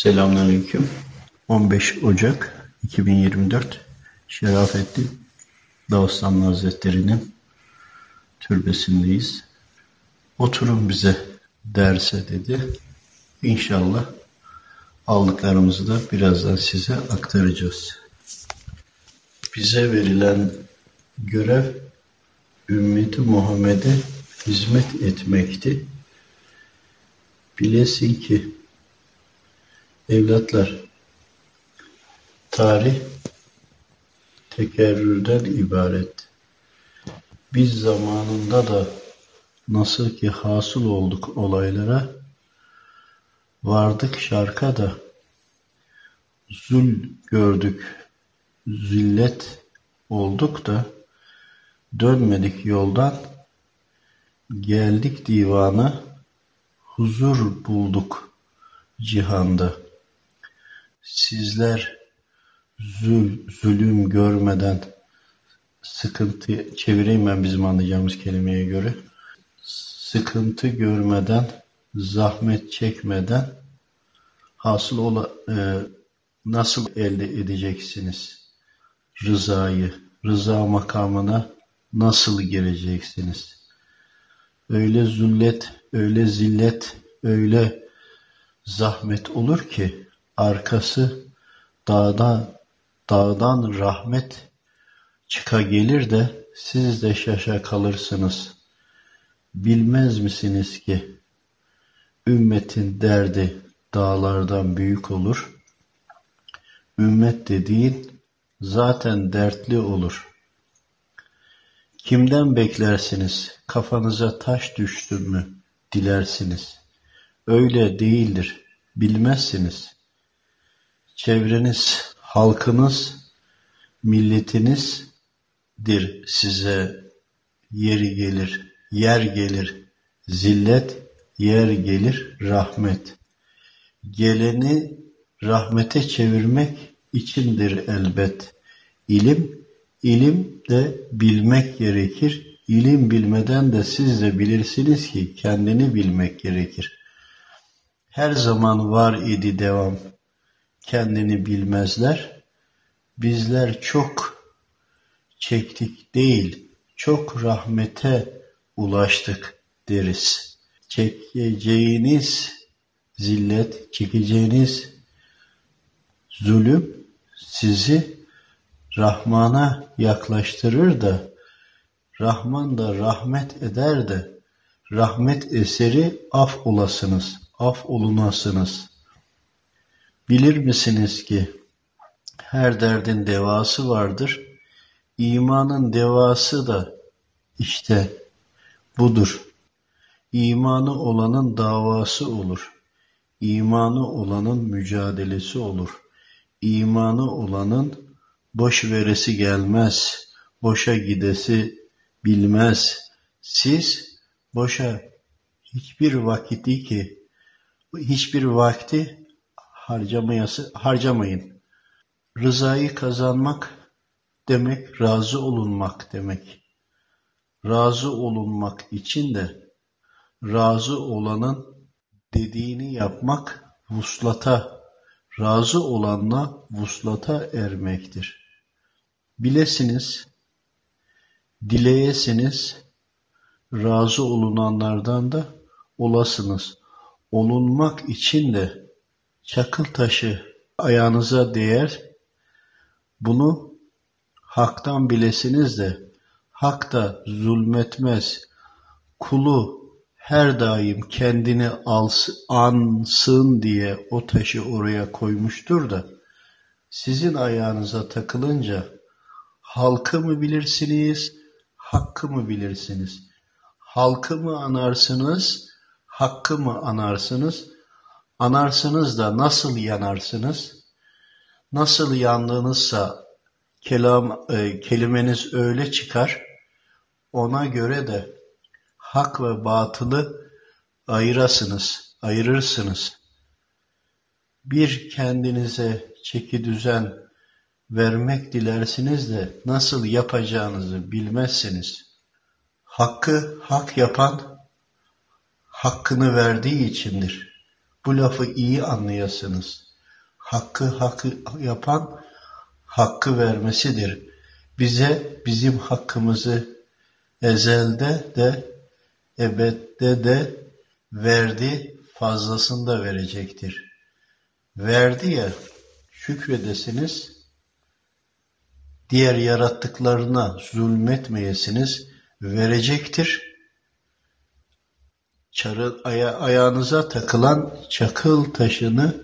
Selamünaleyküm. 15 Ocak 2024 Şerafettin Dağıstanlı Hazretleri'nin türbesindeyiz. Oturun bize derse dedi. İnşallah aldıklarımızı da birazdan size aktaracağız. Bize verilen görev ümmeti Muhammed'e hizmet etmekti. Bilesin ki Evlatlar, tarih tekerrürden ibaret. Biz zamanında da nasıl ki hasıl olduk olaylara, vardık şarka da zul gördük, zillet olduk da dönmedik yoldan, geldik divana, huzur bulduk cihanda. Sizler zul, zulüm görmeden sıkıntı çevireyim ben bizim anlayacağımız kelimeye göre. Sıkıntı görmeden, zahmet çekmeden hasıl ola, e, nasıl elde edeceksiniz rızayı, rıza makamına nasıl gireceksiniz? Öyle zullet, öyle zillet, öyle zahmet olur ki arkası dağdan, dağdan rahmet çıka gelir de siz de şaşa kalırsınız. Bilmez misiniz ki ümmetin derdi dağlardan büyük olur. Ümmet dediğin zaten dertli olur. Kimden beklersiniz? Kafanıza taş düştü mü dilersiniz. Öyle değildir. Bilmezsiniz. Çevreniz, halkınız, milletinizdir size yeri gelir, yer gelir, zillet, yer gelir, rahmet. Geleni rahmete çevirmek içindir elbet. İlim, ilim de bilmek gerekir. İlim bilmeden de siz de bilirsiniz ki kendini bilmek gerekir. Her zaman var idi devam kendini bilmezler. Bizler çok çektik değil, çok rahmete ulaştık deriz. Çekeceğiniz zillet, çekeceğiniz zulüm sizi Rahman'a yaklaştırır da Rahman da rahmet eder de rahmet eseri af olasınız, af olunasınız. Bilir misiniz ki her derdin devası vardır. İmanın devası da işte budur. İmanı olanın davası olur. İmanı olanın mücadelesi olur. İmanı olanın boş veresi gelmez. Boşa gidesi bilmez. Siz boşa hiçbir vakiti ki hiçbir vakti harcamayası, harcamayın. Rızayı kazanmak demek razı olunmak demek. Razı olunmak için de razı olanın dediğini yapmak vuslata, razı olanla vuslata ermektir. Bilesiniz, dileyesiniz, razı olunanlardan da olasınız. Olunmak için de çakıl taşı ayağınıza değer, bunu haktan bilesiniz de, hak da zulmetmez, kulu her daim kendini alsın, ansın diye o taşı oraya koymuştur da, sizin ayağınıza takılınca, halkı mı bilirsiniz, hakkı mı bilirsiniz? Halkı mı anarsınız, hakkı mı anarsınız? Anarsanız da nasıl yanarsınız? Nasıl yandığınızsa kelam, e, kelimeniz öyle çıkar, ona göre de hak ve batılı ayırasınız, ayırırsınız. Bir kendinize çeki düzen vermek dilersiniz de nasıl yapacağınızı bilmezsiniz. Hakkı hak yapan hakkını verdiği içindir. Bu lafı iyi anlayasınız. Hakkı hakkı yapan hakkı vermesidir. Bize bizim hakkımızı ezelde de ebedde de verdi, fazlasını da verecektir. Verdi ya, şükredesiniz, diğer yarattıklarına zulmetmeyesiniz, verecektir. Çarı, aya, ayağınıza takılan çakıl taşını,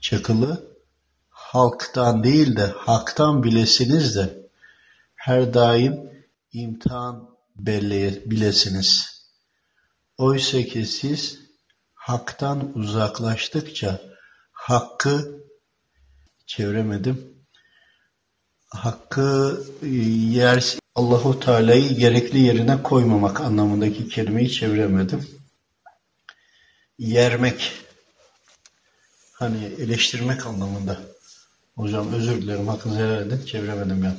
çakılı halktan değil de haktan bilesiniz de her daim imtihan bilesiniz. Oysa ki siz haktan uzaklaştıkça hakkı çeviremedim. Hakkı yer Allahu Teala'yı gerekli yerine koymamak anlamındaki kelimeyi çeviremedim. Yermek hani eleştirmek anlamında. Hocam özür dilerim hakkınızı helal edin çeviremedim yani.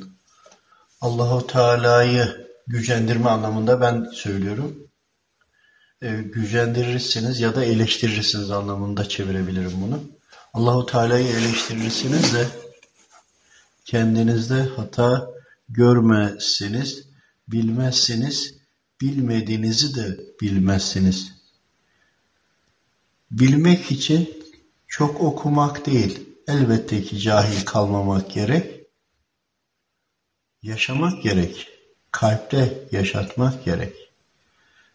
Allahu Teala'yı gücendirme anlamında ben söylüyorum. E, gücendirirsiniz ya da eleştirirsiniz anlamında çevirebilirim bunu. Allahu Teala'yı eleştirirsiniz de kendinizde hata görmezsiniz, bilmezsiniz, bilmediğinizi de bilmezsiniz. Bilmek için çok okumak değil, elbette ki cahil kalmamak gerek, yaşamak gerek, kalpte yaşatmak gerek.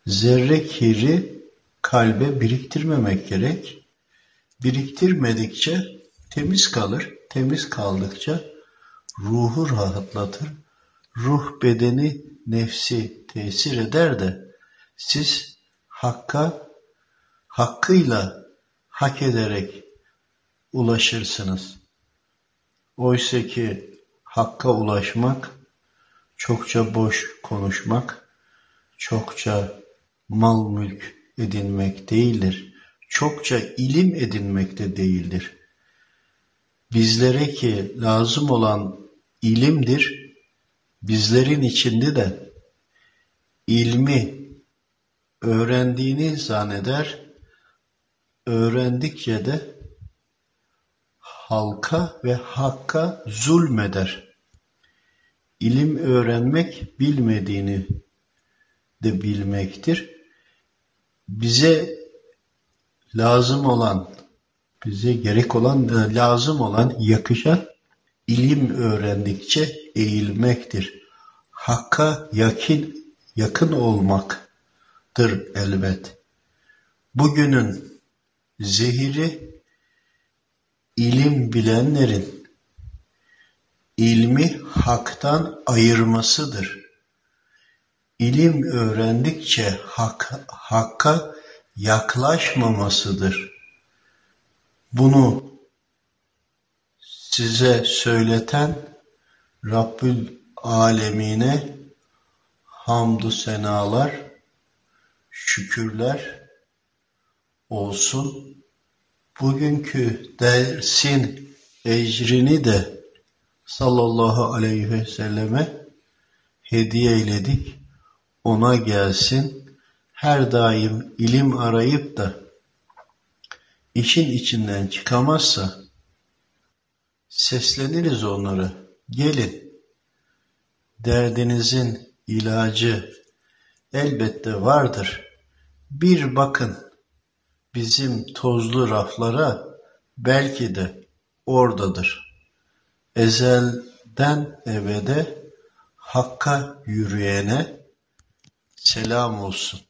Zerre kiri kalbe biriktirmemek gerek. Biriktirmedikçe temiz kalır, temiz kaldıkça ruhu rahatlatır, ruh bedeni nefsi tesir eder de siz hakka hakkıyla hak ederek ulaşırsınız. Oysa ki hakka ulaşmak çokça boş konuşmak, çokça mal mülk edinmek değildir. Çokça ilim edinmek de değildir. Bizlere ki lazım olan ilimdir, bizlerin içinde de ilmi öğrendiğini zanneder, öğrendikçe de halka ve hakka zulmeder. İlim öğrenmek bilmediğini de bilmektir. Bize lazım olan, bize gerek olan, e, lazım olan, yakışan ilim öğrendikçe eğilmektir. Hakka yakin, yakın olmaktır elbet. Bugünün zehiri ilim bilenlerin ilmi haktan ayırmasıdır. İlim öğrendikçe hak, hakka yaklaşmamasıdır. Bunu size söyleten Rabbül Alemine hamdü senalar, şükürler olsun. Bugünkü dersin ecrini de sallallahu aleyhi ve selleme hediye eyledik. Ona gelsin. Her daim ilim arayıp da işin içinden çıkamazsa sesleniriz onlara. Gelin. Derdinizin ilacı elbette vardır. Bir bakın bizim tozlu raflara belki de oradadır. Ezelden ebede Hakka yürüyene selam olsun.